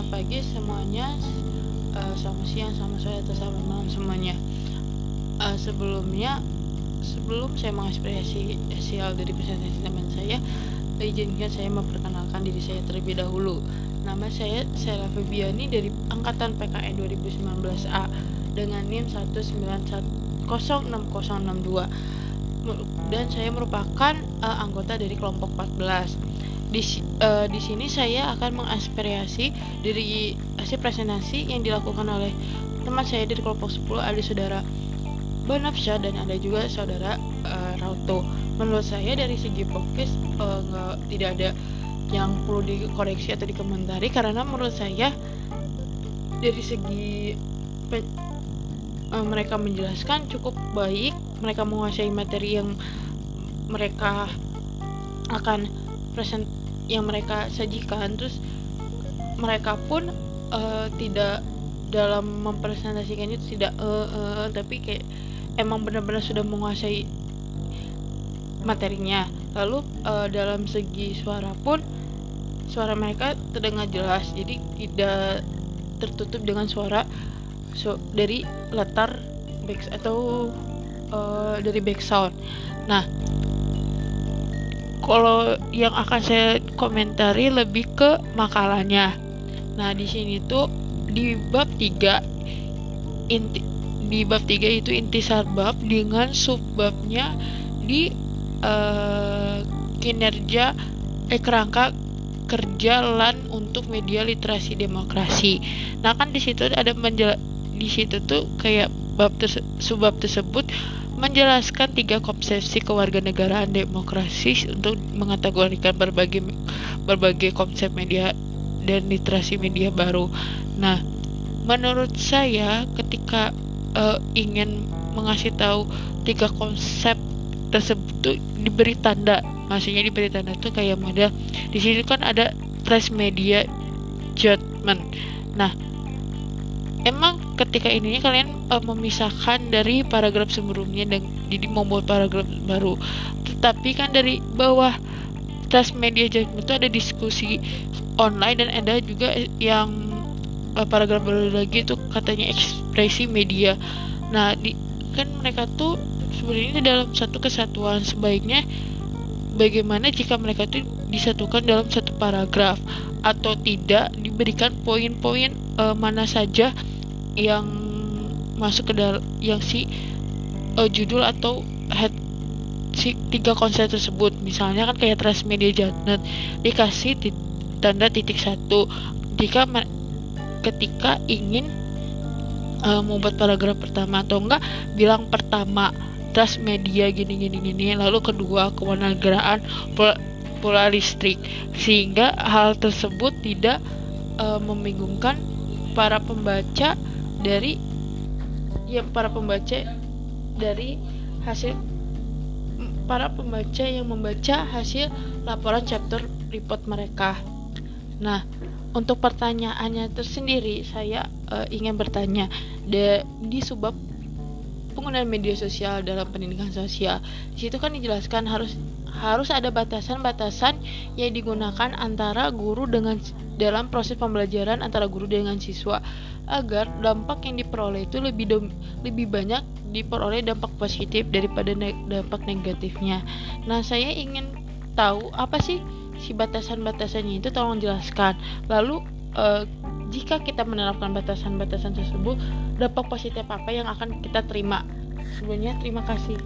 selamat pagi semuanya, uh, selamat siang, selamat sore, atau selamat malam semuanya. Uh, sebelumnya, sebelum saya mengaspirasi hasil dari presentasi teman saya, izinkan saya memperkenalkan diri saya terlebih dahulu. Nama saya Sarah Febiani dari Angkatan PKN 2019A dengan NIM 1910662 dan saya merupakan uh, anggota dari kelompok 14 di, uh, di sini saya akan mengaspirasi dari hasil presentasi yang dilakukan oleh teman saya dari kelompok 10 ada saudara Banafsha dan ada juga saudara uh, Rauto. Menurut saya dari segi podcast uh, nggak tidak ada yang perlu dikoreksi atau dikomentari karena menurut saya dari segi uh, mereka menjelaskan cukup baik, mereka menguasai materi yang mereka akan present yang mereka sajikan. Terus mereka pun uh, tidak dalam mempresentasikannya itu tidak uh, uh, tapi kayak emang benar-benar sudah menguasai materinya. Lalu uh, dalam segi suara pun suara mereka terdengar jelas. Jadi tidak tertutup dengan suara so, dari latar back atau uh, dari back sound nah kalau yang akan saya komentari lebih ke makalahnya. Nah, di sini tuh di bab 3 inti di bab 3 itu intisar bab dengan subbabnya di uh, kinerja eh kerangka kerja LAN untuk media literasi demokrasi. Nah, kan di situ ada menjel di situ tuh kayak bab terse subbab tersebut menjelaskan tiga konsepsi kewarganegaraan demokrasi untuk mengkategorikan berbagai berbagai konsep media dan literasi media baru. Nah, menurut saya ketika uh, ingin mengasih tahu tiga konsep tersebut tuh diberi tanda, maksudnya diberi tanda tuh kayak model di sini kan ada transmedia judgment. Nah, emang ketika ini kalian uh, memisahkan dari paragraf sebelumnya dan jadi membuat paragraf baru. Tetapi kan dari bawah tas media judgment itu ada diskusi online dan ada juga yang uh, paragraf baru lagi itu katanya ekspresi media. Nah di kan mereka tuh sebenarnya dalam satu kesatuan. Sebaiknya bagaimana jika mereka tuh disatukan dalam satu paragraf atau tidak diberikan poin-poin uh, mana saja yang masuk ke dalam yang si uh, judul atau head si tiga konsep tersebut. Misalnya kan kayak transmedia judgment dikasih tit tanda titik satu. Jika ketika ingin uh, membuat paragraf pertama atau enggak bilang pertama transmedia gini gini gini lalu kedua kewarganegaraan pol pola listrik. Sehingga hal tersebut tidak uh, membingungkan para pembaca dari yang para pembaca dari hasil para pembaca yang membaca hasil laporan chapter report mereka. Nah, untuk pertanyaannya tersendiri, saya uh, ingin bertanya de, di subbab penggunaan media sosial dalam pendidikan sosial. Di situ kan dijelaskan harus harus ada batasan-batasan yang digunakan antara guru dengan dalam proses pembelajaran antara guru dengan siswa agar dampak yang diperoleh itu lebih dom, lebih banyak diperoleh dampak positif daripada ne dampak negatifnya. Nah, saya ingin tahu apa sih si batasan-batasannya itu tolong jelaskan. Lalu uh, jika kita menerapkan batasan-batasan tersebut, dampak positif apa yang akan kita terima? Sebelumnya terima kasih.